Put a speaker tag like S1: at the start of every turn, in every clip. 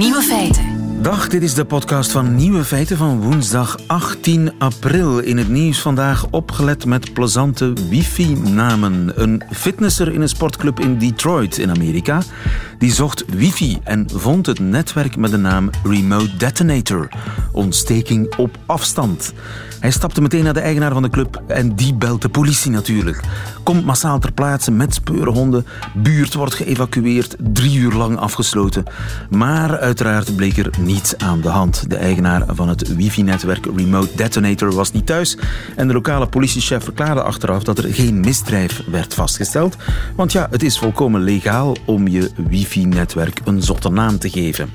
S1: Nieuwe feiten.
S2: Dag, dit is de podcast van Nieuwe Feiten van woensdag 18 april. In het nieuws vandaag opgelet met plezante wifi-namen. Een fitnesser in een sportclub in Detroit in Amerika die zocht wifi en vond het netwerk met de naam Remote Detonator. Ontsteking op afstand. Hij stapte meteen naar de eigenaar van de club en die belt de politie natuurlijk. Komt massaal ter plaatse met speurhonden. Buurt wordt geëvacueerd, drie uur lang afgesloten. Maar uiteraard bleek er niets aan de hand. De eigenaar van het wifi-netwerk Remote Detonator was niet thuis. En de lokale politiechef verklaarde achteraf dat er geen misdrijf werd vastgesteld. Want ja, het is volkomen legaal om je wifi-netwerk een zotte naam te geven.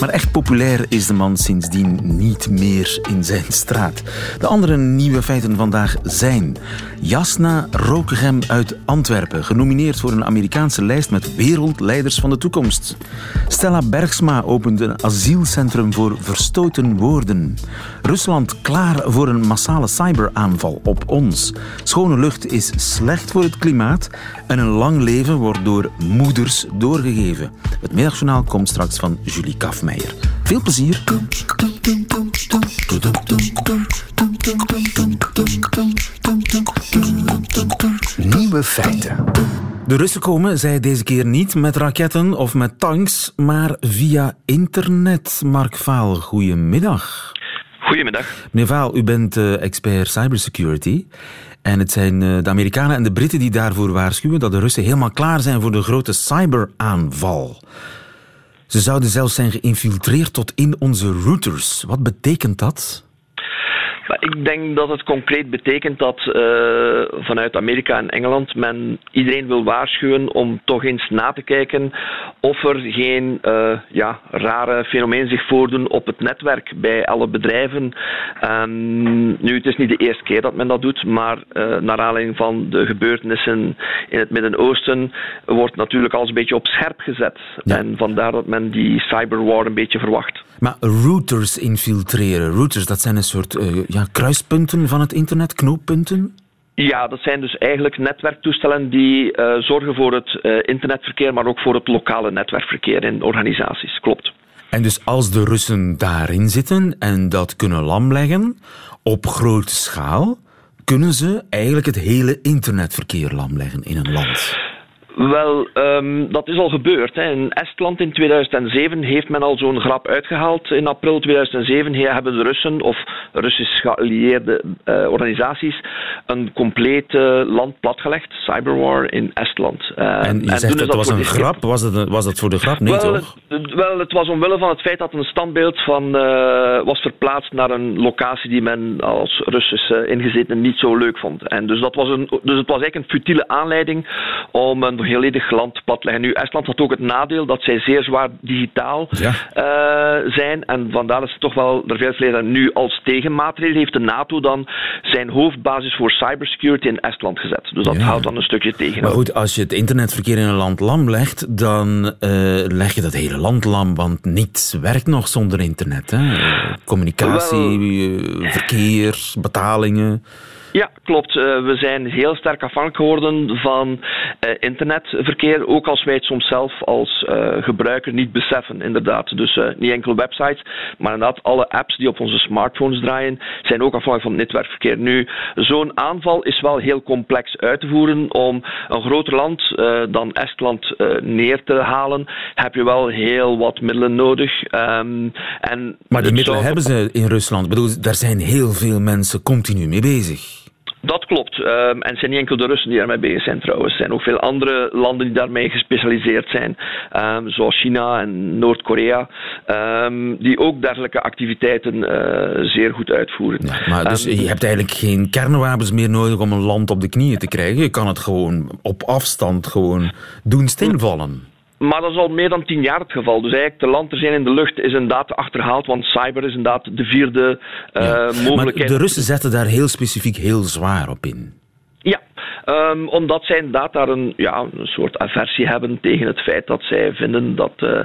S2: Maar echt populair is de man sindsdien niet meer in zijn straat. De andere nieuwe feiten vandaag zijn... Jasna Rookegem uit Antwerpen, genomineerd voor een Amerikaanse lijst met wereldleiders van de toekomst. Stella Bergsma opent een asielcentrum voor verstoten woorden. Rusland klaar voor een massale cyberaanval op ons. Schone lucht is slecht voor het klimaat en een lang leven wordt door moeders doorgegeven. Het middagjournaal komt straks van Julie Kafmeijer. Veel plezier.
S3: Nieuwe feiten.
S2: De Russen komen, zij deze keer niet met raketten of met tanks, maar via internet. Mark Vaal, goedemiddag.
S4: Goedemiddag.
S2: Meneer Vaal, u bent uh, expert cybersecurity. En het zijn uh, de Amerikanen en de Britten die daarvoor waarschuwen dat de Russen helemaal klaar zijn voor de grote cyberaanval. Ze zouden zelfs zijn geïnfiltreerd tot in onze routers. Wat betekent dat?
S4: Ik denk dat het concreet betekent dat uh, vanuit Amerika en Engeland men iedereen wil waarschuwen om toch eens na te kijken of er geen uh, ja, rare fenomeen zich voordoen op het netwerk bij alle bedrijven. Um, nu, het is niet de eerste keer dat men dat doet, maar uh, naar aanleiding van de gebeurtenissen in het Midden-Oosten wordt natuurlijk alles een beetje op scherp gezet. Ja. En vandaar dat men die cyberwar een beetje verwacht.
S2: Maar routers infiltreren, routers, dat zijn een soort ja, kruispunten van het internet, knooppunten?
S4: Ja, dat zijn dus eigenlijk netwerktoestellen die uh, zorgen voor het uh, internetverkeer, maar ook voor het lokale netwerkverkeer in organisaties. Klopt.
S2: En dus als de Russen daarin zitten en dat kunnen lamleggen op grote schaal, kunnen ze eigenlijk het hele internetverkeer lamleggen in een land?
S4: Wel, um, dat is al gebeurd. Hè. In Estland in 2007 heeft men al zo'n grap uitgehaald. In april 2007 hebben de Russen of Russisch geallieerde uh, organisaties een compleet uh, land platgelegd, cyberwar in Estland.
S2: Uh, en je en zegt dat het was een grap? Was het, was het voor de grap? Nee,
S4: wel,
S2: toch?
S4: Het, wel, het was omwille van het feit dat een standbeeld van, was verplaatst naar een locatie die men als Russische ingezeten niet zo leuk vond. En dus, dat was een, dus het was eigenlijk een futiele aanleiding om een volledig land platleggen. Nu, Estland had ook het nadeel dat zij zeer zwaar digitaal ja. uh, zijn. En vandaar dat ze toch wel er veel verleden Nu als tegenmaatregel heeft de NATO dan zijn hoofdbasis voor cybersecurity in Estland gezet. Dus dat ja. houdt dan een stukje tegen.
S2: Maar goed, als je het internetverkeer in een land lam legt, dan uh, leg je dat hele land lam. Want niets werkt nog zonder internet. Hè? Communicatie, wel, verkeer, betalingen.
S4: Ja, klopt. Uh, we zijn heel sterk afhankelijk geworden van uh, internetverkeer, ook als wij het soms zelf als uh, gebruiker niet beseffen, inderdaad. Dus niet enkel websites, maar inderdaad alle apps die op onze smartphones draaien, zijn ook afhankelijk van het netwerkverkeer. Nu, zo'n aanval is wel heel complex uit te voeren. Om een groter land dan Estland neer te halen, heb je wel heel wat middelen nodig. Um, en
S2: maar die middelen hebben ze in Rusland. Ik bedoel, daar zijn heel veel mensen continu mee bezig.
S4: Dat klopt. Um, en het zijn niet enkel de Russen die daarmee bezig zijn trouwens. Er zijn ook veel andere landen die daarmee gespecialiseerd zijn. Um, zoals China en Noord-Korea. Um, die ook dergelijke activiteiten uh, zeer goed uitvoeren.
S2: Ja, maar dus je hebt eigenlijk geen kernwapens meer nodig om een land op de knieën te krijgen. Je kan het gewoon op afstand gewoon doen stilvallen.
S4: Maar dat is al meer dan tien jaar het geval. Dus eigenlijk de land zijn in de lucht is inderdaad achterhaald, want cyber is inderdaad de vierde uh, ja. mogelijkheid.
S2: Maar de Russen zetten daar heel specifiek heel zwaar op in.
S4: Ja, Um, omdat zij inderdaad daar een, ja, een soort aversie hebben tegen het feit dat zij vinden dat. Uh,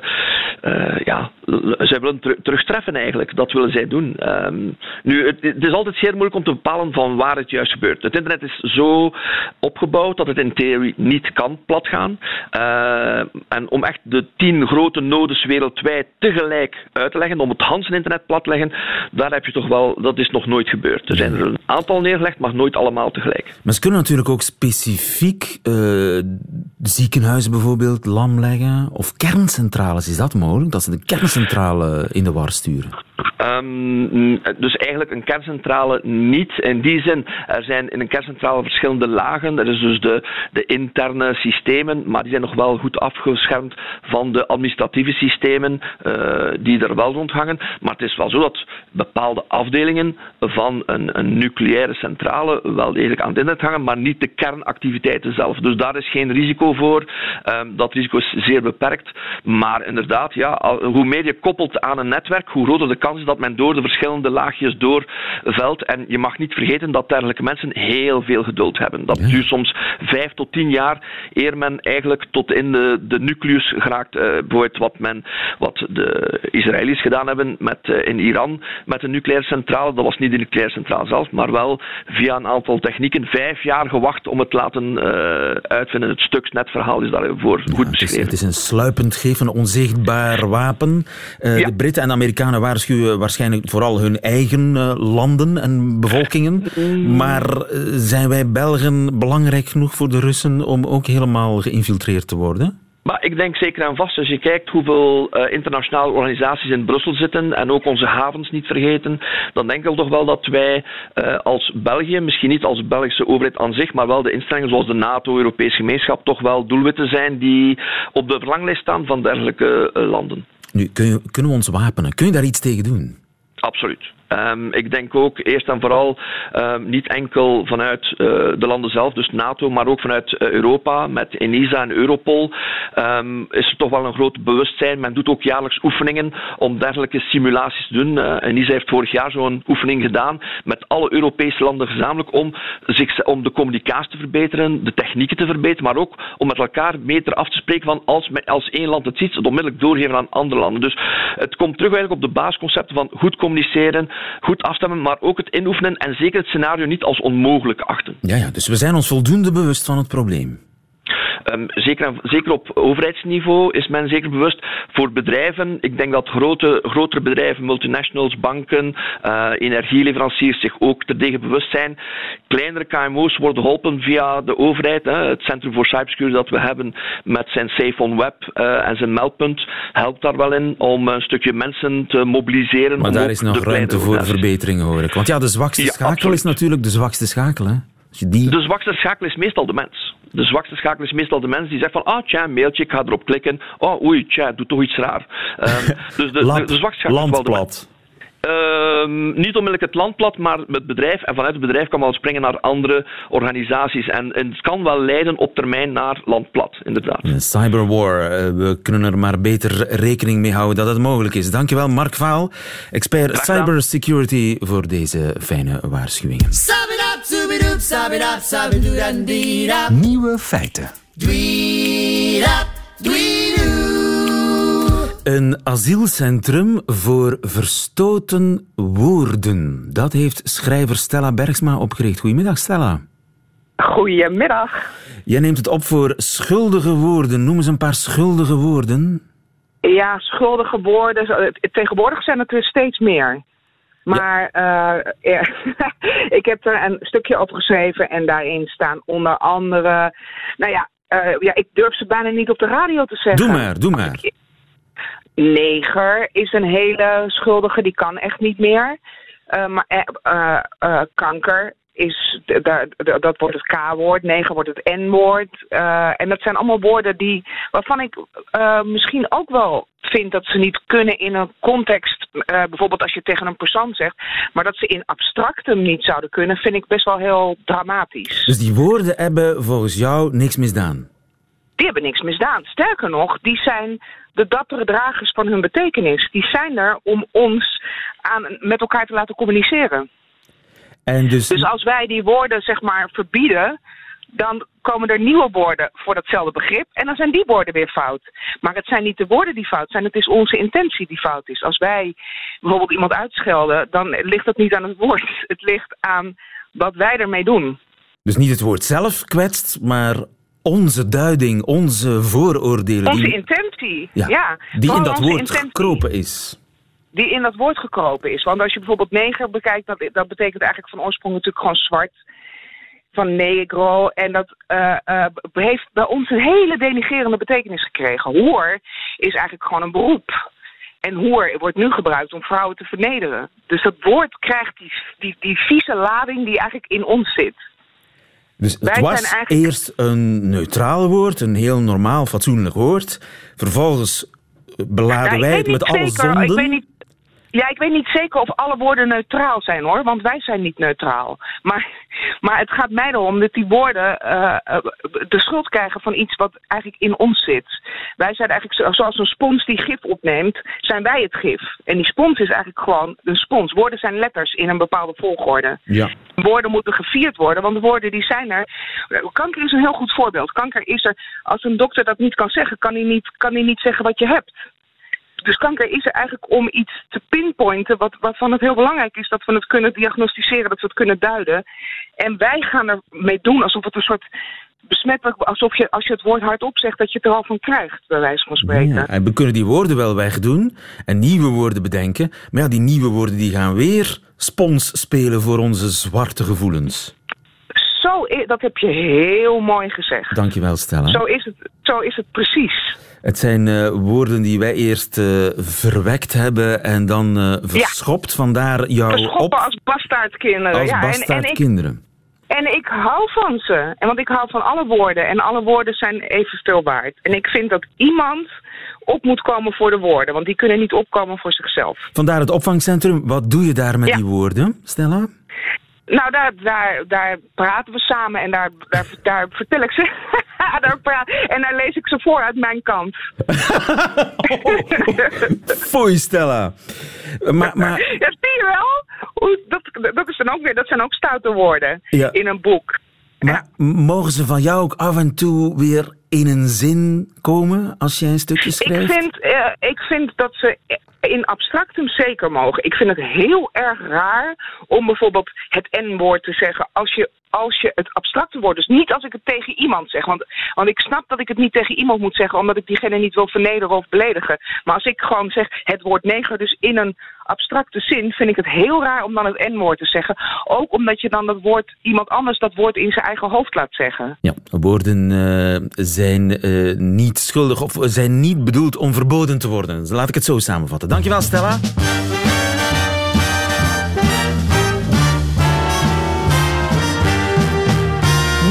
S4: uh, ja, zij willen ter terugtreffen eigenlijk. Dat willen zij doen. Um, nu, het, het, is altijd zeer moeilijk om te bepalen van waar het juist gebeurt. Het internet is zo opgebouwd dat het in theorie niet kan platgaan. Uh, en om echt de tien grote nodes wereldwijd tegelijk uit te leggen, om het Hansen internet plat te leggen, daar heb je toch wel, dat is nog nooit gebeurd. Er zijn er een aantal neergelegd, maar nooit allemaal tegelijk.
S2: Maar ze kunnen natuurlijk ook specifiek uh, ziekenhuizen bijvoorbeeld lam leggen, of kerncentrales. Is dat mogelijk? Dat ze de kerncentrale in de war sturen?
S4: Um, dus eigenlijk een kerncentrale niet. In die zin, er zijn in een kerncentrale verschillende lagen. Er is dus de, de interne systemen, maar die zijn nog wel goed afgeschermd van de administratieve systemen uh, die er wel rondhangen. Maar het is wel zo dat bepaalde afdelingen van een, een nucleaire centrale wel degelijk aan het internet hangen, maar niet de kernactiviteiten zelf. Dus daar is geen risico voor. Um, dat risico is zeer beperkt. Maar inderdaad, ja, hoe meer je koppelt aan een netwerk, hoe groter de kans is dat men door de verschillende laagjes doorvelt. En je mag niet vergeten dat dergelijke mensen heel veel geduld hebben. Dat duurt soms vijf tot tien jaar eer men eigenlijk tot in de, de nucleus geraakt. Uh, bijvoorbeeld wat, men, wat de Israëli's gedaan hebben met, uh, in Iran met een nucleaire centrale. Dat was niet de nucleaire centrale zelf, maar wel via een aantal technieken. Vijf jaar gewacht om het te laten uh, uitvinden. Het Stuxnet-verhaal is daarvoor ja, goed beschreven.
S2: Het is, het is een sluipend geven, onzichtbaar wapen. Ja. De Britten en Amerikanen waarschuwen waarschijnlijk vooral hun eigen uh, landen en bevolkingen. Maar uh, zijn wij Belgen belangrijk genoeg voor de Russen om ook helemaal geïnfiltreerd te worden?
S4: Maar ik denk zeker en vast, als je kijkt hoeveel uh, internationale organisaties in Brussel zitten en ook onze havens niet vergeten, dan denk ik toch wel dat wij uh, als België, misschien niet als Belgische overheid aan zich, maar wel de instellingen zoals de NATO, Europese gemeenschap, toch wel doelwitten zijn die op de verlanglijst staan van dergelijke uh, landen.
S2: Nu, kun je, kunnen we ons wapenen? Kun je daar iets tegen doen?
S4: Absoluut. Um, ik denk ook eerst en vooral um, niet enkel vanuit uh, de landen zelf, dus NATO, maar ook vanuit uh, Europa met ENISA en Europol um, is er toch wel een groot bewustzijn. Men doet ook jaarlijks oefeningen om dergelijke simulaties te doen. Uh, ENISA heeft vorig jaar zo'n oefening gedaan met alle Europese landen gezamenlijk om, zich, om de communicatie te verbeteren, de technieken te verbeteren, maar ook om met elkaar beter af te spreken van als, als één land het ziet, het onmiddellijk doorgeven aan andere landen. Dus het komt terug eigenlijk op de basisconcepten van goed communiceren, goed afstemmen, maar ook het inoefenen en zeker het scenario niet als onmogelijk achten.
S2: Ja, ja dus we zijn ons voldoende bewust van het probleem.
S4: Um, zeker, zeker op overheidsniveau is men zeker bewust. Voor bedrijven, ik denk dat grote, grotere bedrijven, multinationals, banken, uh, energieleveranciers zich ook terdege bewust zijn. Kleinere KMO's worden geholpen via de overheid. Hè. Het Centrum voor Cybersecurity dat we hebben met zijn Safe on Web uh, en zijn meldpunt helpt daar wel in om een stukje mensen te mobiliseren.
S2: Maar daar is nog ruimte voor verbeteringen hoor ik. Want ja, de zwakste ja, schakel absoluut. is natuurlijk de zwakste schakel. Hè?
S4: Die... De zwakste schakel is meestal de mens. De zwakste schakel is meestal de mens die zegt van, ah, tja, mailtje, ik ga erop klikken. Oh, oei, tja, doe toch iets raar. Um, dus de,
S2: Land,
S4: de, de zwakste schakel is wel de mens. Uh, niet onmiddellijk het land plat, maar het bedrijf. En vanuit het bedrijf kan wel springen naar andere organisaties. En, en, het kan wel leiden op termijn naar land plat, inderdaad.
S2: Cyberwar. We kunnen er maar beter rekening mee houden dat het mogelijk is. Dankjewel, Mark Vaal, expert cybersecurity, voor deze fijne waarschuwingen.
S3: Nieuwe feiten.
S2: Een asielcentrum voor verstoten woorden. Dat heeft schrijver Stella Bergsma opgericht. Goedemiddag, Stella.
S1: Goedemiddag.
S2: Jij neemt het op voor schuldige woorden. Noem eens een paar schuldige woorden.
S1: Ja, schuldige woorden. Tegenwoordig zijn het er steeds meer. Maar ja. uh, ik heb er een stukje op geschreven en daarin staan onder andere. Nou ja, uh, ja, ik durf ze bijna niet op de radio te zeggen.
S2: Doe maar, doe maar.
S1: Neger is een hele schuldige, die kan echt niet meer. Uh, maar kanker is, dat wordt het K-woord, negen wordt het N-woord. Uh, en dat zijn allemaal woorden die, waarvan ik uh, misschien ook wel vind dat ze niet kunnen in een context, uh, bijvoorbeeld als je tegen een persoon zegt, maar dat ze in abstractum niet zouden kunnen, vind ik best wel heel dramatisch.
S2: Dus die woorden hebben volgens jou niks misdaan?
S1: Die hebben niks misdaan. Sterker nog, die zijn de dappere dragers van hun betekenis. Die zijn er om ons aan, met elkaar te laten communiceren.
S2: En dus...
S1: dus als wij die woorden zeg maar verbieden, dan komen er nieuwe woorden voor datzelfde begrip. En dan zijn die woorden weer fout. Maar het zijn niet de woorden die fout zijn, het is onze intentie die fout is. Als wij bijvoorbeeld iemand uitschelden, dan ligt dat niet aan het woord. Het ligt aan wat wij ermee doen.
S2: Dus niet het woord zelf kwetst, maar onze duiding, onze vooroordelen.
S1: Onze intentie, ja.
S2: die in dat woord gekropen is.
S1: Die in dat woord gekropen is. Want als je bijvoorbeeld neger bekijkt, dat, dat betekent eigenlijk van oorsprong natuurlijk gewoon zwart van negro. En dat uh, uh, heeft bij ons een hele denigerende betekenis gekregen. Hoer is eigenlijk gewoon een beroep. En hoer wordt nu gebruikt om vrouwen te vernederen. Dus dat woord krijgt die, die, die vieze lading die eigenlijk in ons zit.
S2: Dus het was eerst een neutraal woord, een heel normaal, fatsoenlijk woord. Vervolgens beladen wij het met alle zonden.
S1: Ik weet niet, ja, ik weet niet zeker of alle woorden neutraal zijn hoor, want wij zijn niet neutraal. Maar, maar het gaat mij erom dat die woorden uh, de schuld krijgen van iets wat eigenlijk in ons zit. Wij zijn eigenlijk zoals een spons die gif opneemt, zijn wij het gif. En die spons is eigenlijk gewoon een spons. Woorden zijn letters in een bepaalde volgorde.
S2: Ja.
S1: Woorden moeten gevierd worden, want de woorden die zijn er. Kanker is een heel goed voorbeeld. Kanker is er, als een dokter dat niet kan zeggen, kan hij niet, kan hij niet zeggen wat je hebt. Dus kanker is er eigenlijk om iets te pinpointen, wat, waarvan het heel belangrijk is dat we het kunnen diagnosticeren, dat we het kunnen duiden. En wij gaan ermee doen alsof het een soort besmettelijk, alsof je als je het woord hardop zegt, dat je het er al van krijgt, bij wijze van spreken. Ja,
S2: en we kunnen die woorden wel wegdoen en nieuwe woorden bedenken, maar ja, die nieuwe woorden die gaan weer spons spelen voor onze zwarte gevoelens.
S1: Zo, dat heb je heel mooi gezegd.
S2: Dankjewel, Stella.
S1: Zo is het, zo is het precies.
S2: Het zijn uh, woorden die wij eerst uh, verwekt hebben en dan uh, verschopt. Ja. Vandaar jouw
S1: Verschoppen
S2: op...
S1: als bastaardkinderen.
S2: Als ja, bastaardkinderen.
S1: En, en, en, ik hou van ze. En want ik hou van alle woorden. En alle woorden zijn evenveel waard. En ik vind dat iemand op moet komen voor de woorden. Want die kunnen niet opkomen voor zichzelf.
S2: Vandaar het opvangcentrum. Wat doe je daar met ja. die woorden, Stella?
S1: Nou, daar, daar, daar praten we samen en daar, daar, daar vertel ik ze. daar praat, en daar lees ik ze voor uit mijn kant.
S2: Foei, Stella. Maar, maar...
S1: Ja, zie je wel? Dat, dat, is dan ook weer, dat zijn ook stoute woorden ja. in een boek.
S2: Maar mogen ze van jou ook af en toe weer in een zin komen als jij een stukje schrijft?
S1: Ik vind, uh, ik vind dat ze in abstractum zeker mogen. Ik vind het heel erg raar om bijvoorbeeld het N-woord te zeggen als je, als je het abstracte woord, dus niet als ik het tegen iemand zeg. Want, want ik snap dat ik het niet tegen iemand moet zeggen, omdat ik diegene niet wil vernederen of beledigen. Maar als ik gewoon zeg het woord neger, dus in een abstracte zin, vind ik het heel raar om dan het N-woord te zeggen. Ook omdat je dan dat woord, iemand anders dat woord in zijn eigen hoofd laat zeggen.
S2: Ja, woorden uh, zijn uh, niet schuldig of zijn niet bedoeld om verboden te worden. Dus laat ik het zo samenvatten. Dankjewel, Stella.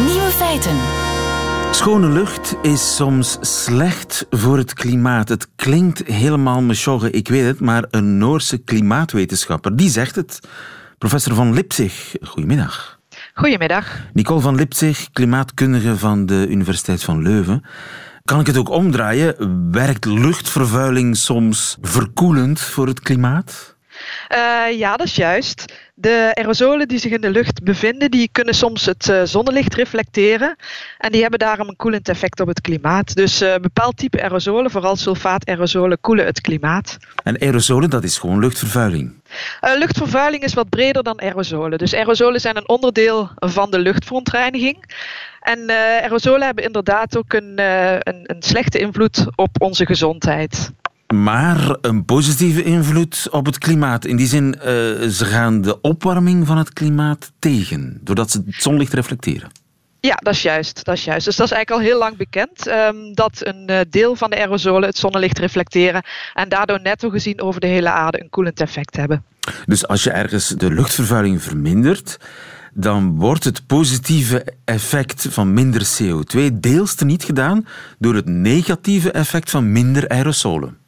S3: Nieuwe feiten.
S2: Schone lucht is soms slecht voor het klimaat. Het klinkt helemaal mesjogge, ik weet het, maar een Noorse klimaatwetenschapper die zegt het. Professor van Lipzig, goedemiddag.
S5: Goedemiddag.
S2: Nicole van Lipzig, klimaatkundige van de Universiteit van Leuven. Kan ik het ook omdraaien? Werkt luchtvervuiling soms verkoelend voor het klimaat?
S5: Uh, ja, dat is juist. De aerosolen die zich in de lucht bevinden, die kunnen soms het uh, zonnelicht reflecteren. En die hebben daarom een koelend effect op het klimaat. Dus uh, bepaald type aerosolen, vooral sulfaat-aerosolen, koelen het klimaat.
S2: En aerosolen, dat is gewoon luchtvervuiling?
S5: Uh, luchtvervuiling is wat breder dan aerosolen. Dus aerosolen zijn een onderdeel van de luchtverontreiniging. En uh, aerosolen hebben inderdaad ook een, uh, een, een, slechte invloed op onze gezondheid.
S2: Maar een positieve invloed op het klimaat. In die zin, uh, ze gaan de opwarming van het klimaat tegen, doordat ze het zonlicht reflecteren.
S5: Ja, dat is juist. Dat is juist. Dus dat is eigenlijk al heel lang bekend um, dat een uh, deel van de aerosolen het zonnelicht reflecteren en daardoor netto gezien over de hele aarde een koelend effect hebben.
S2: Dus als je ergens de luchtvervuiling vermindert, dan wordt het positieve effect van minder CO2 deels niet gedaan door het negatieve effect van minder aerosolen.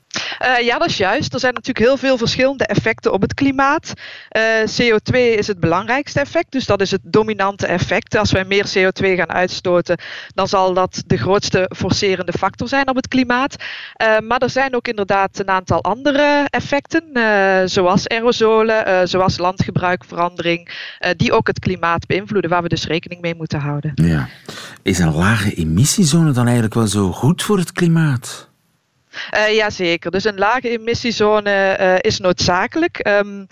S5: Uh, ja, dat is juist. Er zijn natuurlijk heel veel verschillende effecten op het klimaat. Uh, CO2 is het belangrijkste effect, dus dat is het dominante effect. Als wij meer CO2 gaan uitstoten, dan zal dat de grootste forcerende factor zijn op het klimaat. Uh, maar er zijn ook inderdaad een aantal andere effecten, zoals aerosolen, zoals landgebruikverandering, die ook het klimaat beïnvloeden, waar we dus rekening mee moeten houden.
S2: Ja. Is een lage emissiezone dan eigenlijk wel zo goed voor het klimaat?
S5: Uh, Jazeker, dus een lage emissiezone uh, is noodzakelijk. Um,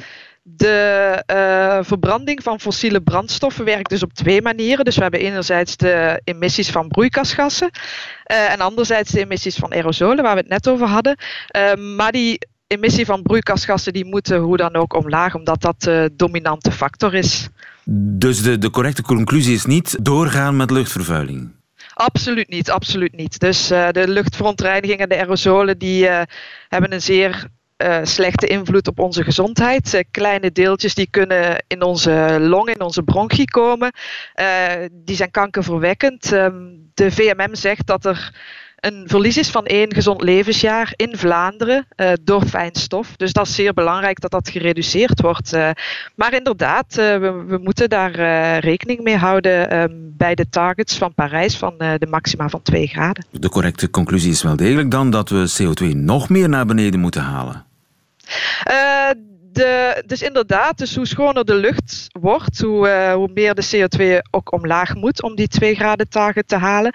S5: de uh, verbranding van fossiele brandstoffen werkt dus op twee manieren. Dus we hebben enerzijds de emissies van broeikasgassen en anderzijds de emissies van aerosolen, waar we het net over hadden. Uh, maar die emissie van broeikasgassen die moeten hoe dan ook omlaag, omdat dat de dominante factor is.
S2: Dus de, de correcte conclusie is niet doorgaan met luchtvervuiling?
S5: Absoluut niet, absoluut niet. Dus uh, de luchtverontreiniging en de aerosolen die uh, hebben een zeer uh, slechte invloed op onze gezondheid. kleine deeltjes die kunnen in onze long, in onze bronchie komen. die zijn kankerverwekkend. Um, de VMM zegt dat er een verlies is van één gezond levensjaar in Vlaanderen uh, door fijnstof. Dus dat is zeer belangrijk dat dat gereduceerd wordt. Uh, maar inderdaad, uh, we, we, moeten daar rekening mee houden um, bij de targets van Parijs van de maxima van 2 graden.
S2: De correcte conclusie is wel degelijk dan dat we CO2 nog meer naar beneden moeten halen.
S5: Dus inderdaad, dus hoe schoner de lucht wordt, hoe, uh, hoe meer de CO2 ook omlaag moet om die 2 graden target te halen.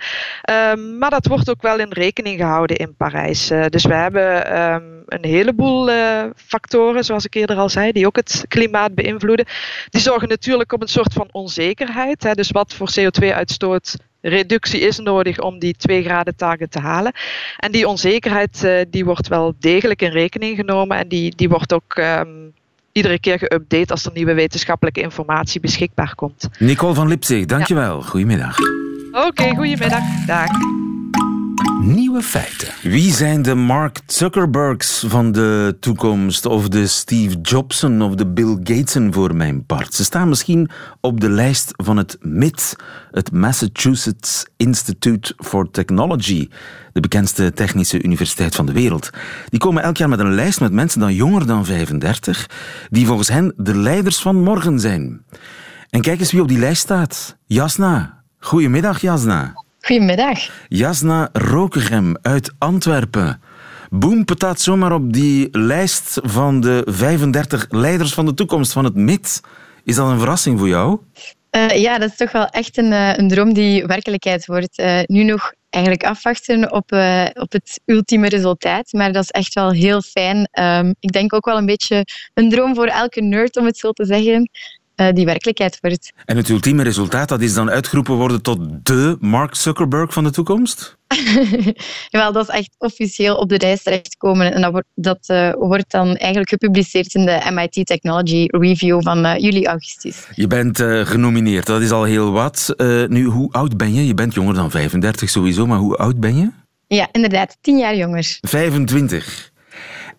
S5: Um, maar dat wordt ook wel in rekening gehouden in Parijs. Uh, dus we hebben um, een heleboel uh, factoren, zoals ik eerder al zei, die ook het klimaat beïnvloeden. Die zorgen natuurlijk op een soort van onzekerheid. Hè, dus wat voor CO2-uitstoot reductie is nodig om die 2 graden target te halen. En die onzekerheid uh, die wordt wel degelijk in rekening genomen en die, die wordt ook um, iedere keer geüpdate als er nieuwe wetenschappelijke informatie beschikbaar komt.
S2: Nicole van Lipzig, dankjewel. Ja. Goedemiddag.
S5: Oké, okay, goedemiddag. Dag.
S2: Nieuwe feiten. Wie zijn de Mark Zuckerbergs van de toekomst? Of de Steve Jobsen of de Bill Gatesen voor mijn part? Ze staan misschien op de lijst van het MIT, het Massachusetts Institute for Technology, de bekendste technische universiteit van de wereld. Die komen elk jaar met een lijst met mensen dan jonger dan 35, die volgens hen de leiders van morgen zijn. En kijk eens wie op die lijst staat. Jasna. Goedemiddag, Jasna.
S6: Goedemiddag.
S2: Jasna Rokegem uit Antwerpen. Boem petaat zomaar op die lijst van de 35 leiders van de toekomst van het MIT. Is dat een verrassing voor jou?
S6: Uh, ja, dat is toch wel echt een, uh, een droom die werkelijkheid wordt. Uh, nu nog eigenlijk afwachten op, op het ultieme resultaat, maar dat is echt wel heel fijn. Um, ik denk ook wel een beetje een droom voor elke nerd, om het zo te zeggen. Eh, die werkelijkheid wordt.
S2: En het ultieme resultaat, dat is dan uitgeroepen worden tot de Mark Zuckerberg van de toekomst?
S6: Wel, dat is echt officieel op de lijst terechtgekomen. En dat, wordt, dat uh, wordt dan eigenlijk gepubliceerd in de MIT Technology Review van uh, juli, augustus.
S2: Je bent uh, genomineerd, dat is al heel wat. nu, hoe oud ben je? Je bent jonger dan 35 sowieso, maar hoe oud ben je?
S6: Ja, inderdaad, 10 jaar jonger.
S2: 25.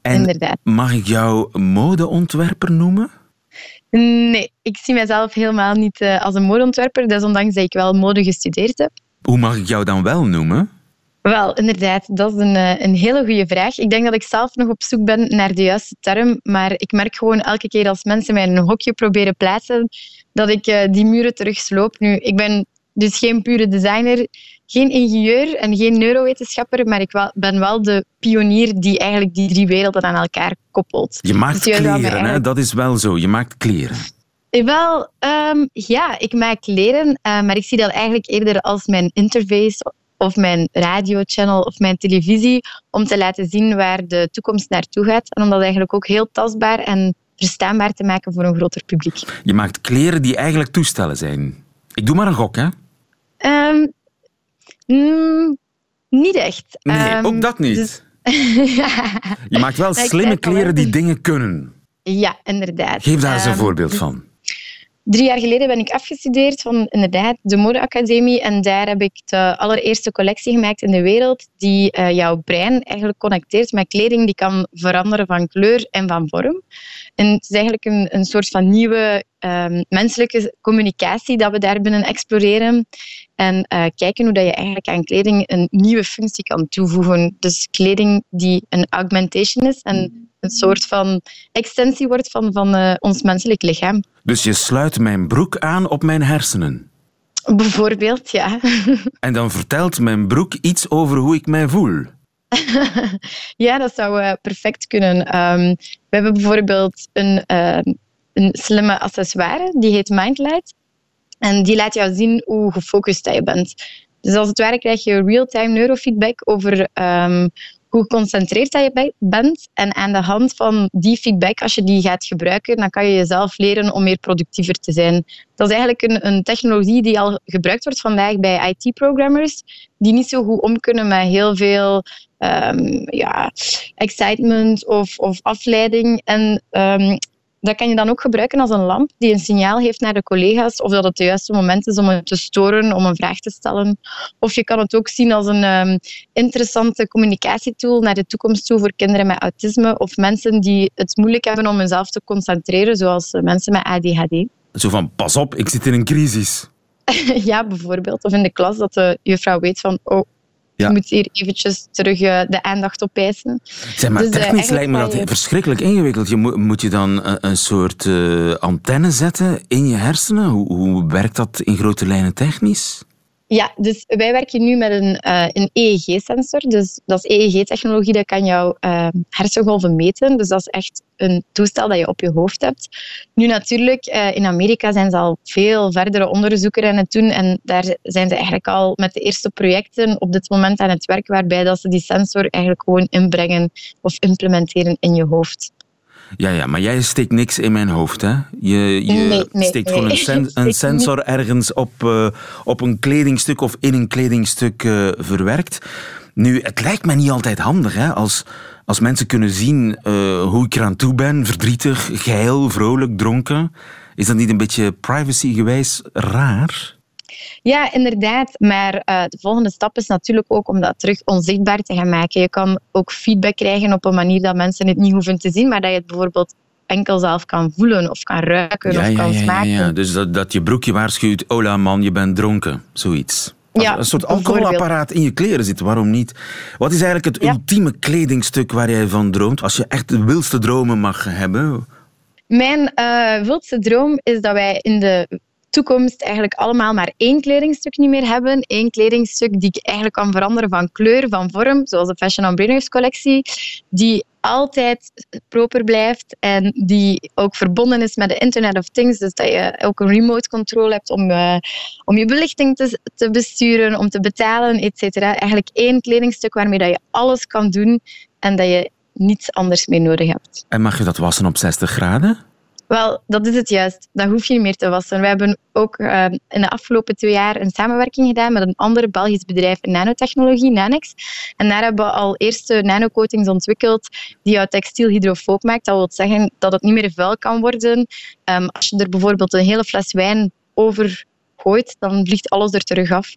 S2: En
S6: inderdaad.
S2: mag ik jou modeontwerper noemen?
S6: Nee, ik zie mezelf helemaal niet uh, als een modeontwerper, desondanks dat ik wel mode gestudeerd heb.
S2: Hoe mag ik jou dan wel noemen?
S6: Wel, inderdaad, dat is een, uh, een hele goede vraag. Ik denk dat ik zelf nog op zoek ben naar de juiste term, maar ik merk gewoon elke keer als mensen mij in een hokje proberen plaatsen, dat ik uh, die muren terugsloop. Nu, ik ben dus geen pure designer, geen ingenieur en geen neurowetenschapper, maar ik wel, ben wel de pionier die eigenlijk die drie werelden aan elkaar koppelt.
S2: Je maakt dus kleren, eigenlijk... hè? dat is wel zo. Je maakt kleren.
S6: Eh, wel, um, ja, ik maak kleren, uh, maar ik zie dat eigenlijk eerder als mijn interface of mijn radiochannel of mijn televisie, om te laten zien waar de toekomst naartoe gaat. En om dat eigenlijk ook heel tastbaar en verstaanbaar te maken voor een groter publiek.
S2: Je maakt kleren die eigenlijk toestellen zijn. Ik doe maar een gok, hè?
S6: Um, mm, niet echt.
S2: Nee,
S6: um,
S2: ook dat niet. Dus... je maakt wel slimme kleren die dingen kunnen.
S6: Ja, inderdaad.
S2: Geef daar eens een um, voorbeeld van.
S6: Drie jaar geleden ben ik afgestudeerd van inderdaad de modeacademie en daar heb ik de allereerste collectie gemaakt in de wereld die uh, jouw brein eigenlijk connecteert met kleding die kan veranderen van kleur en van vorm. En het is eigenlijk een, een soort van nieuwe um, menselijke communicatie dat we daar binnen exploreren en uh, kijken hoe dat je eigenlijk aan kleding een nieuwe functie kan toevoegen. Dus kleding die een augmentation is en een soort van extensie wordt van, van uh, ons menselijk lichaam.
S2: Dus je sluit mijn broek aan op mijn hersenen?
S6: Bijvoorbeeld, ja.
S2: En dan vertelt mijn broek iets over hoe ik mij voel?
S6: ja, dat zou uh, perfect kunnen. Um, we hebben bijvoorbeeld een, uh, een slimme accessoire, die heet Mindlight. En die laat jou zien hoe gefocust je bent. Dus als het ware krijg je real-time neurofeedback over um, hoe geconcentreerd dat je bent. En aan de hand van die feedback, als je die gaat gebruiken, dan kan je jezelf leren om meer productiever te zijn. Dat is eigenlijk een, een technologie die al gebruikt wordt vandaag bij IT-programmers, die niet zo goed om kunnen met heel veel um, ja, excitement of, of afleiding. En um, dat kan je dan ook gebruiken als een lamp die een signaal heeft naar de collega's of dat het de juiste moment is om het te storen, om een vraag te stellen. Of je kan het ook zien als een um, interessante communicatietool naar de toekomst toe voor kinderen met autisme of mensen die het moeilijk hebben om hunzelf te concentreren, zoals mensen met ADHD.
S2: Zo van, pas op, ik zit in een crisis.
S6: ja, bijvoorbeeld. Of in de klas dat de juffrouw weet van, oh, ja. Je moet hier eventjes terug uh, de aandacht opeisen.
S2: Zeg maar, dus, uh, technisch lijkt me dat je... verschrikkelijk ingewikkeld. Je moet, moet je dan een, een soort uh, antenne zetten in je hersenen? Hoe, hoe werkt dat in grote lijnen technisch?
S6: Ja, dus wij werken nu met een, uh, een EEG-sensor. Dus dat is EEG-technologie, dat kan jouw uh, hersengolven meten. Dus dat is echt een toestel dat je op je hoofd hebt. Nu natuurlijk, uh, in Amerika zijn ze al veel verdere onderzoeken aan het doen. En daar zijn ze eigenlijk al met de eerste projecten op dit moment aan het werk, waarbij dat ze die sensor eigenlijk gewoon inbrengen of implementeren in je hoofd.
S2: Ja, ja, maar jij steekt niks in mijn hoofd, hè? Je, je
S6: nee, nee,
S2: steekt
S6: nee.
S2: gewoon een, sen een sensor ergens op, uh, op een kledingstuk of in een kledingstuk uh, verwerkt. Nu, het lijkt mij niet altijd handig, hè? Als, als mensen kunnen zien uh, hoe ik eraan toe ben, verdrietig, geil, vrolijk, dronken. Is dat niet een beetje privacygewijs raar?
S6: Ja, inderdaad. Maar uh, de volgende stap is natuurlijk ook om dat terug onzichtbaar te gaan maken. Je kan ook feedback krijgen op een manier dat mensen het niet hoeven te zien, maar dat je het bijvoorbeeld enkel zelf kan voelen of kan ruiken
S2: ja,
S6: of
S2: ja,
S6: kan
S2: ja,
S6: smaken.
S2: Ja, ja. Dus dat, dat je broekje waarschuwt, hola man, je bent dronken. Zoiets. Als
S6: Ja,
S2: een soort alcoholapparaat in je kleren zit, waarom niet? Wat is eigenlijk het
S6: Ja.
S2: ultieme kledingstuk waar jij van droomt? Als je echt de wildste dromen mag hebben.
S6: Mijn eh wildste droom is dat wij in de toekomst eigenlijk allemaal maar één kledingstuk niet meer hebben. Eén kledingstuk die eigenlijk kan veranderen van kleur, van vorm, zoals de Fashion on Brainwaves collectie, die altijd proper blijft en die ook verbonden is met de Internet of Things. Dus dat je ook een remote control hebt om, eh, om je belichting te, te besturen, om te betalen, et cetera. Eigenlijk één kledingstuk waarmee dat je alles kan doen en dat je niets anders meer nodig hebt.
S2: En mag je dat wassen op 60 graden?
S6: Wel, dat is het juist. Dat hoef je niet meer te wassen. We hebben ook uh, in de afgelopen twee jaar een samenwerking gedaan met een ander Belgisch bedrijf nanotechnologie, Nanex. En daar hebben we al eerste nanocoatings ontwikkeld die jouw textiel hydrofoob maakt. Dat wil zeggen dat het niet meer vuil kan worden. Um, als je er bijvoorbeeld een hele fles wijn over gooit, dan vliegt alles er terug af.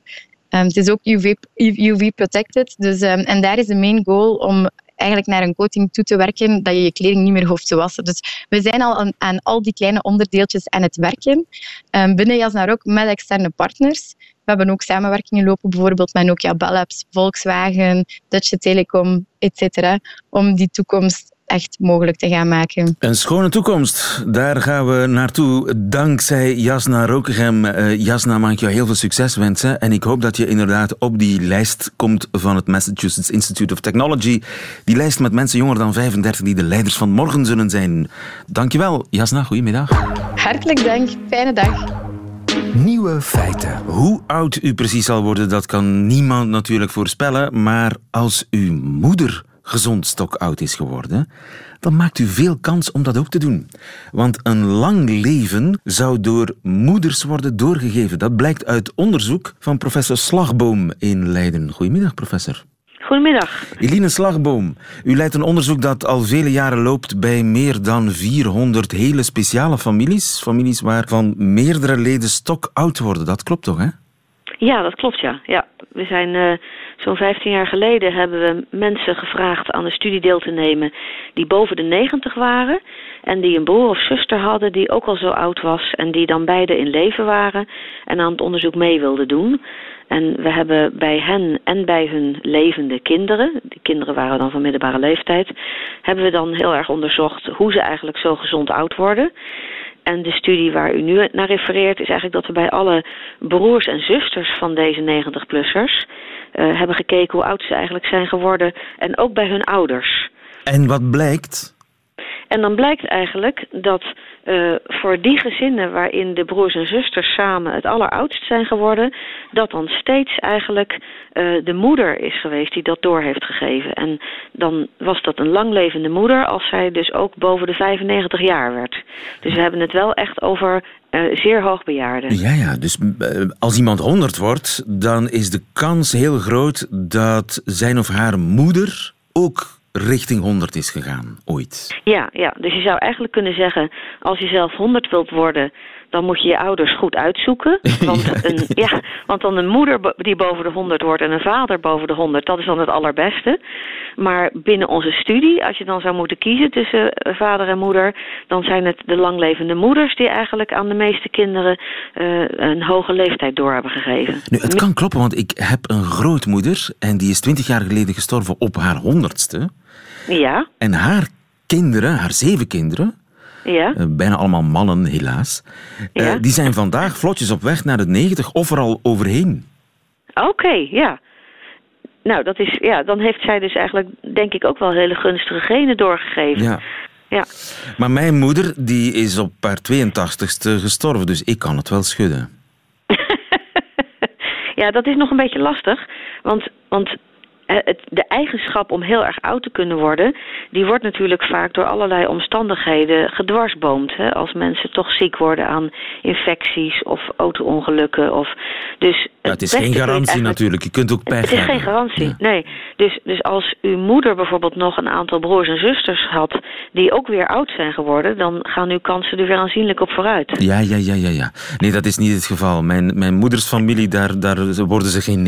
S6: Um, het is ook UV-protected. Dus, um, en daar is de main goal om eigenlijk naar een coating toe te werken dat je je kleding niet meer hoeft te wassen. Dus we zijn al aan, aan al die kleine onderdeeltjes aan het werken. Um, binnen Jasnar ook met externe partners. We hebben ook samenwerkingen lopen, bijvoorbeeld met Nokia Bell Labs, Volkswagen, Deutsche Telekom, etc. Om die toekomst echt mogelijk te gaan maken.
S2: Een schone toekomst, daar gaan we naartoe dankzij Jasna Rokergem. Uh, Jasna, mag ik jou heel veel succes wensen. En ik hoop dat je inderdaad op die lijst komt van het Massachusetts Institute of Technology. Die lijst met mensen jonger dan 35 die de leiders van morgen zullen zijn. Dankjewel, Jasna. Goedemiddag.
S6: Hartelijk dank. Fijne dag.
S2: Nieuwe feiten. Hoe oud u precies zal worden, dat kan niemand natuurlijk voorspellen. Maar als uw moeder gezond stokoud is geworden, dan maakt u veel kans om dat ook te doen. Want een lang leven zou door moeders worden doorgegeven. Dat blijkt uit onderzoek van professor Slagboom in Leiden. Goedemiddag, professor.
S7: Goedemiddag.
S2: Eline Slagboom, u leidt een onderzoek dat al vele jaren loopt bij meer dan 400 hele speciale families. Families waarvan meerdere leden stok oud worden. Dat klopt toch, hè?
S7: Ja, dat klopt, ja. ja. We zijn uh, zo'n 15 jaar geleden hebben we mensen gevraagd aan de studie deel te nemen die boven de 90 waren en die een broer of zuster hadden die ook al zo oud was en die dan beide in leven waren en aan het onderzoek mee wilden doen. En we hebben bij hen en bij hun levende kinderen, die kinderen waren dan van middelbare leeftijd, hebben we dan heel erg onderzocht hoe ze eigenlijk zo gezond oud worden. En de studie waar u nu naar refereert is eigenlijk dat we bij alle broers en zusters van deze 90-plussers uh, eh, hebben gekeken hoe oud ze eigenlijk zijn geworden en ook bij hun ouders.
S2: En wat blijkt?
S7: En dan blijkt eigenlijk dat uh, voor die gezinnen waarin de broers en zusters samen het alleroudst zijn geworden, dat dan steeds eigenlijk uh, de moeder is geweest die dat door heeft gegeven. En dan was dat een langlevende moeder als zij dus ook boven de 95 jaar werd. Dus we hebben het wel echt over uh, zeer hoogbejaarden.
S2: Ja, ja, dus als iemand 100 wordt, dan is de kans heel groot dat zijn of haar moeder ook richting 100 is gegaan, ooit.
S7: Ja, ja, dus je zou eigenlijk kunnen zeggen... als je zelf 100 wilt worden... dan moet je je ouders goed uitzoeken. Want, ja. Een, ja, want dan een moeder die boven de 100 wordt... en een vader boven de 100, dat is dan het allerbeste. Maar binnen onze studie, als je dan zou moeten kiezen... tussen eh, vader en moeder... dan zijn het de langlevende moeders... die eigenlijk aan de meeste kinderen... Uh, een hoge leeftijd door hebben gegeven.
S2: Nu, het kan kloppen, want ik heb een grootmoeder... en die is 20 jaar geleden gestorven op haar honderdste...
S7: Ja.
S2: En haar kinderen, haar zeven kinderen,
S7: ja.
S2: Uh, bijna allemaal mannen helaas, ja. die zijn vandaag vlotjes op weg naar de 90 of er al overheen.
S7: Oké, okay, ja. Nou, dat is, ja, dan heeft zij dus eigenlijk, denk ik, ook wel hele gunstige genen doorgegeven.
S2: Ja.
S7: ja.
S2: Maar mijn moeder, die is op haar 82ste gestorven, dus ik kan het wel schudden.
S7: ja, dat is nog een beetje lastig. Want, want eh, het, de eigenschap om heel erg oud te kunnen worden, die wordt natuurlijk vaak door allerlei omstandigheden gedwarsboomd. Hè? Als mensen toch ziek worden aan infecties of auto-ongelukken. Of, dus
S2: ja, het is geen garantie natuurlijk, je kunt ook pech
S7: Het is geen garantie, nee. Dus, dus als uw moeder bijvoorbeeld nog een aantal broers en zusters had die ook weer oud zijn geworden, dan gaan uw kansen er weer aanzienlijk op vooruit.
S2: Ja, ja, ja, ja. ja. Nee, dat is niet het geval. Mijn, mijn moeders familie, daar, daar worden ze geen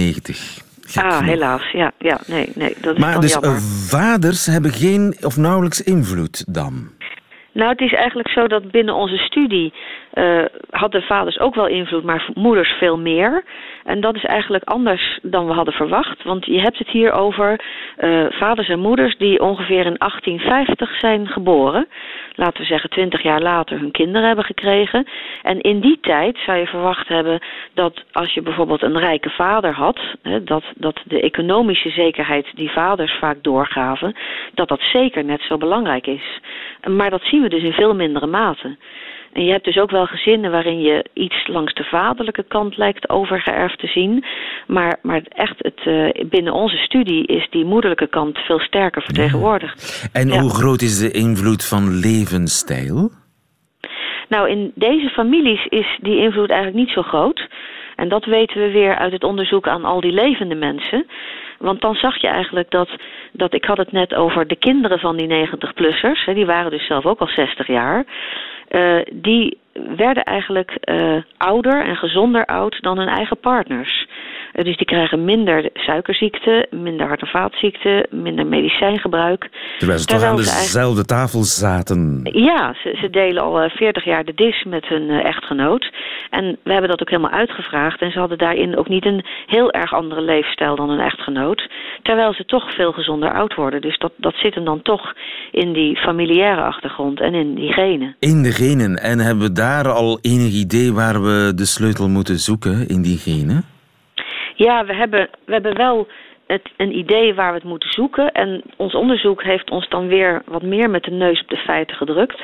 S7: ah, helaas. Ja, ja, nee, nee. Dat is
S2: maar dus
S7: jammer.
S2: vaders hebben geen of nauwelijks invloed dan?
S7: Nou, het is eigenlijk zo dat binnen onze studie uh, hadden vaders ook wel invloed, maar moeders veel meer. En dat is eigenlijk anders dan we hadden verwacht. Want je hebt het hier over uh, vaders en moeders die ongeveer in 1850 zijn geboren. Laten we zeggen 20 jaar later hun kinderen hebben gekregen. En in die tijd zou je verwacht hebben dat als je bijvoorbeeld een rijke vader had, hè, dat, dat de economische zekerheid die vaders vaak doorgaven, dat dat zeker net zo belangrijk is. Maar dat zien we dus in veel mindere mate. En je hebt dus ook wel gezinnen waarin je iets langs de vaderlijke kant lijkt overgeërfd te zien. Maar, maar echt het, uh, binnen onze studie is die moederlijke kant veel sterker vertegenwoordigd.
S2: En ja. hoe groot is de invloed van levensstijl?
S7: Nou, in deze families is die invloed eigenlijk niet zo groot. En dat weten we weer uit het onderzoek aan al die levende mensen. Want dan zag je eigenlijk dat, dat ik had het net over de kinderen van die 90-plussers. Die waren dus zelf ook al 60 jaar. Uh, die werden eigenlijk uh, ouder en gezonder oud dan hun eigen partners. Dus die krijgen minder suikerziekte, minder hart- en vaatziekten, minder medicijngebruik.
S2: Terwijl ze toch aan dezelfde tafel zaten.
S7: Ja, ze, ze delen al 40 jaar de dis met hun echtgenoot. En we hebben dat ook helemaal uitgevraagd. En ze hadden daarin ook niet een heel erg andere leefstijl dan hun echtgenoot. Terwijl ze toch veel gezonder oud worden. Dus dat, dat zit hem dan toch in die familiaire achtergrond en in die genen.
S2: In de genen. En hebben we daar al enig idee waar we de sleutel moeten zoeken in die genen?
S7: Ja, we hebben, we hebben wel het, een idee waar we het moeten zoeken. En ons onderzoek heeft ons dan weer wat meer met de neus op de feiten gedrukt.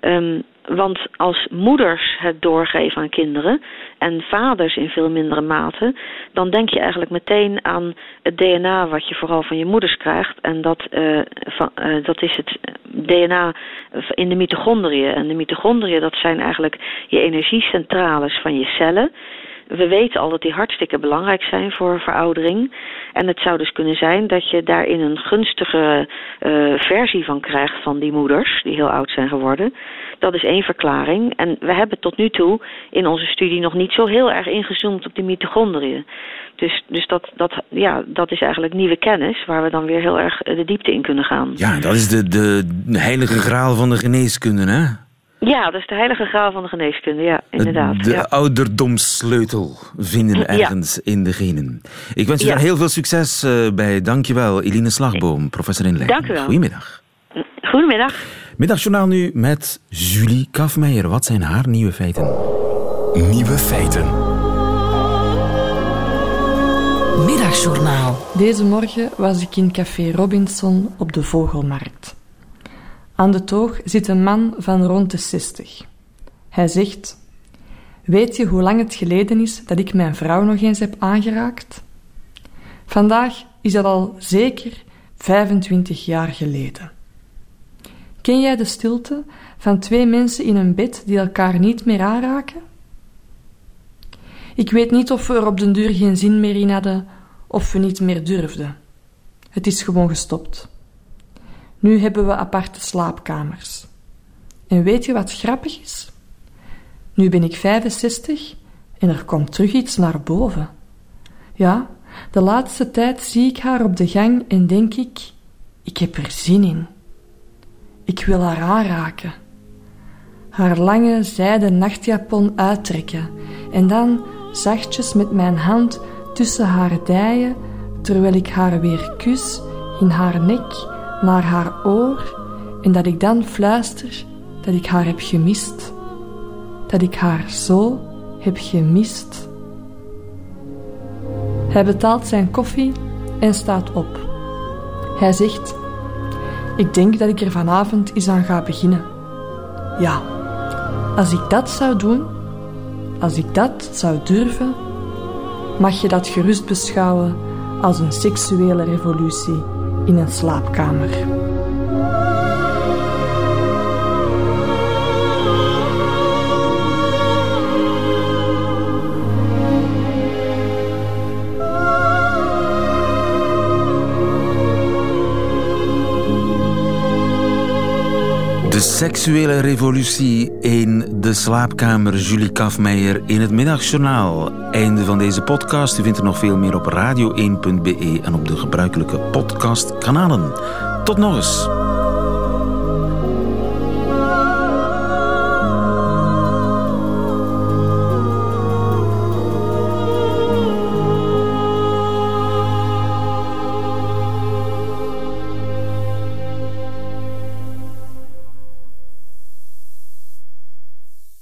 S7: Um, want als moeders het doorgeven aan kinderen en vaders in veel mindere mate, dan denk je eigenlijk meteen aan het DNA wat je vooral van je moeders krijgt. En dat, uh, van, uh, dat is het DNA in de mitochondriën. En de mitochondriën, dat zijn eigenlijk je energiecentrales van je cellen we weten al dat die hartstikke belangrijk zijn voor veroudering. En het zou dus kunnen zijn dat je daarin een gunstige uh, versie van krijgt van die moeders, die heel oud zijn geworden. Dat is één verklaring. En we hebben tot nu toe in onze studie nog niet zo heel erg ingezoomd op die mitochondriën. Dus, dus dat, dat, ja, dat is eigenlijk nieuwe kennis waar we dan weer heel erg de diepte in kunnen gaan.
S2: Ja, dat is de, de heilige graal van de geneeskunde, hè?
S7: Ja, dat is de heilige graal van de geneeskunde, ja, inderdaad.
S2: De ouderdomssleutel vinden ergens in de genen. Ik wens je daar heel veel succes uh, bij. Dankjewel, Eline Slagboom, professor in Leiden.
S7: Dank u wel.
S2: Goedemiddag.
S7: Goedemiddag.
S2: Middagjournaal nu met Julie Kafmeijer. Wat zijn haar nieuwe feiten?
S3: Nieuwe feiten. Middagjournaal.
S8: Deze morgen was ik in Café Robinson op de Vogelmarkt. Aan de toog zit een man van rond de zestig. Hij zegt: Weet je hoe lang het geleden is dat ik mijn vrouw nog eens heb aangeraakt? Vandaag is dat al zeker 25 jaar geleden. Ken jij de stilte van twee mensen in een bed die elkaar niet meer aanraken? Ik weet niet of we er op den duur geen zin meer in hadden of we niet meer durfden. Het is gewoon gestopt. Nu hebben we aparte slaapkamers. En weet je wat grappig is? Nu ben ik 65 en er komt terug iets naar boven. Ja, de laatste tijd zie ik haar op de gang en denk ik: ik heb er zin in. Ik wil haar aanraken. Haar lange zijden nachtjapon uittrekken en dan zachtjes met mijn hand tussen haar dijen, terwijl ik haar weer kus in haar nek naar haar oor en dat ik dan fluister dat ik haar heb gemist. Dat ik haar zo heb gemist. Hij betaalt zijn koffie en staat op. Hij zegt: Ik denk dat ik er vanavond eens aan ga beginnen. Ja, als ik dat zou doen, als ik dat zou durven, mag je dat gerust beschouwen als een seksuele revolutie in een slaapkamer.
S2: De seksuele revolutie in de slaapkamer. Julie Kafmeijer in het middagjournaal. Einde van deze podcast. U vindt er nog veel meer op radio1.be en op de gebruikelijke podcastkanalen. Tot nog eens.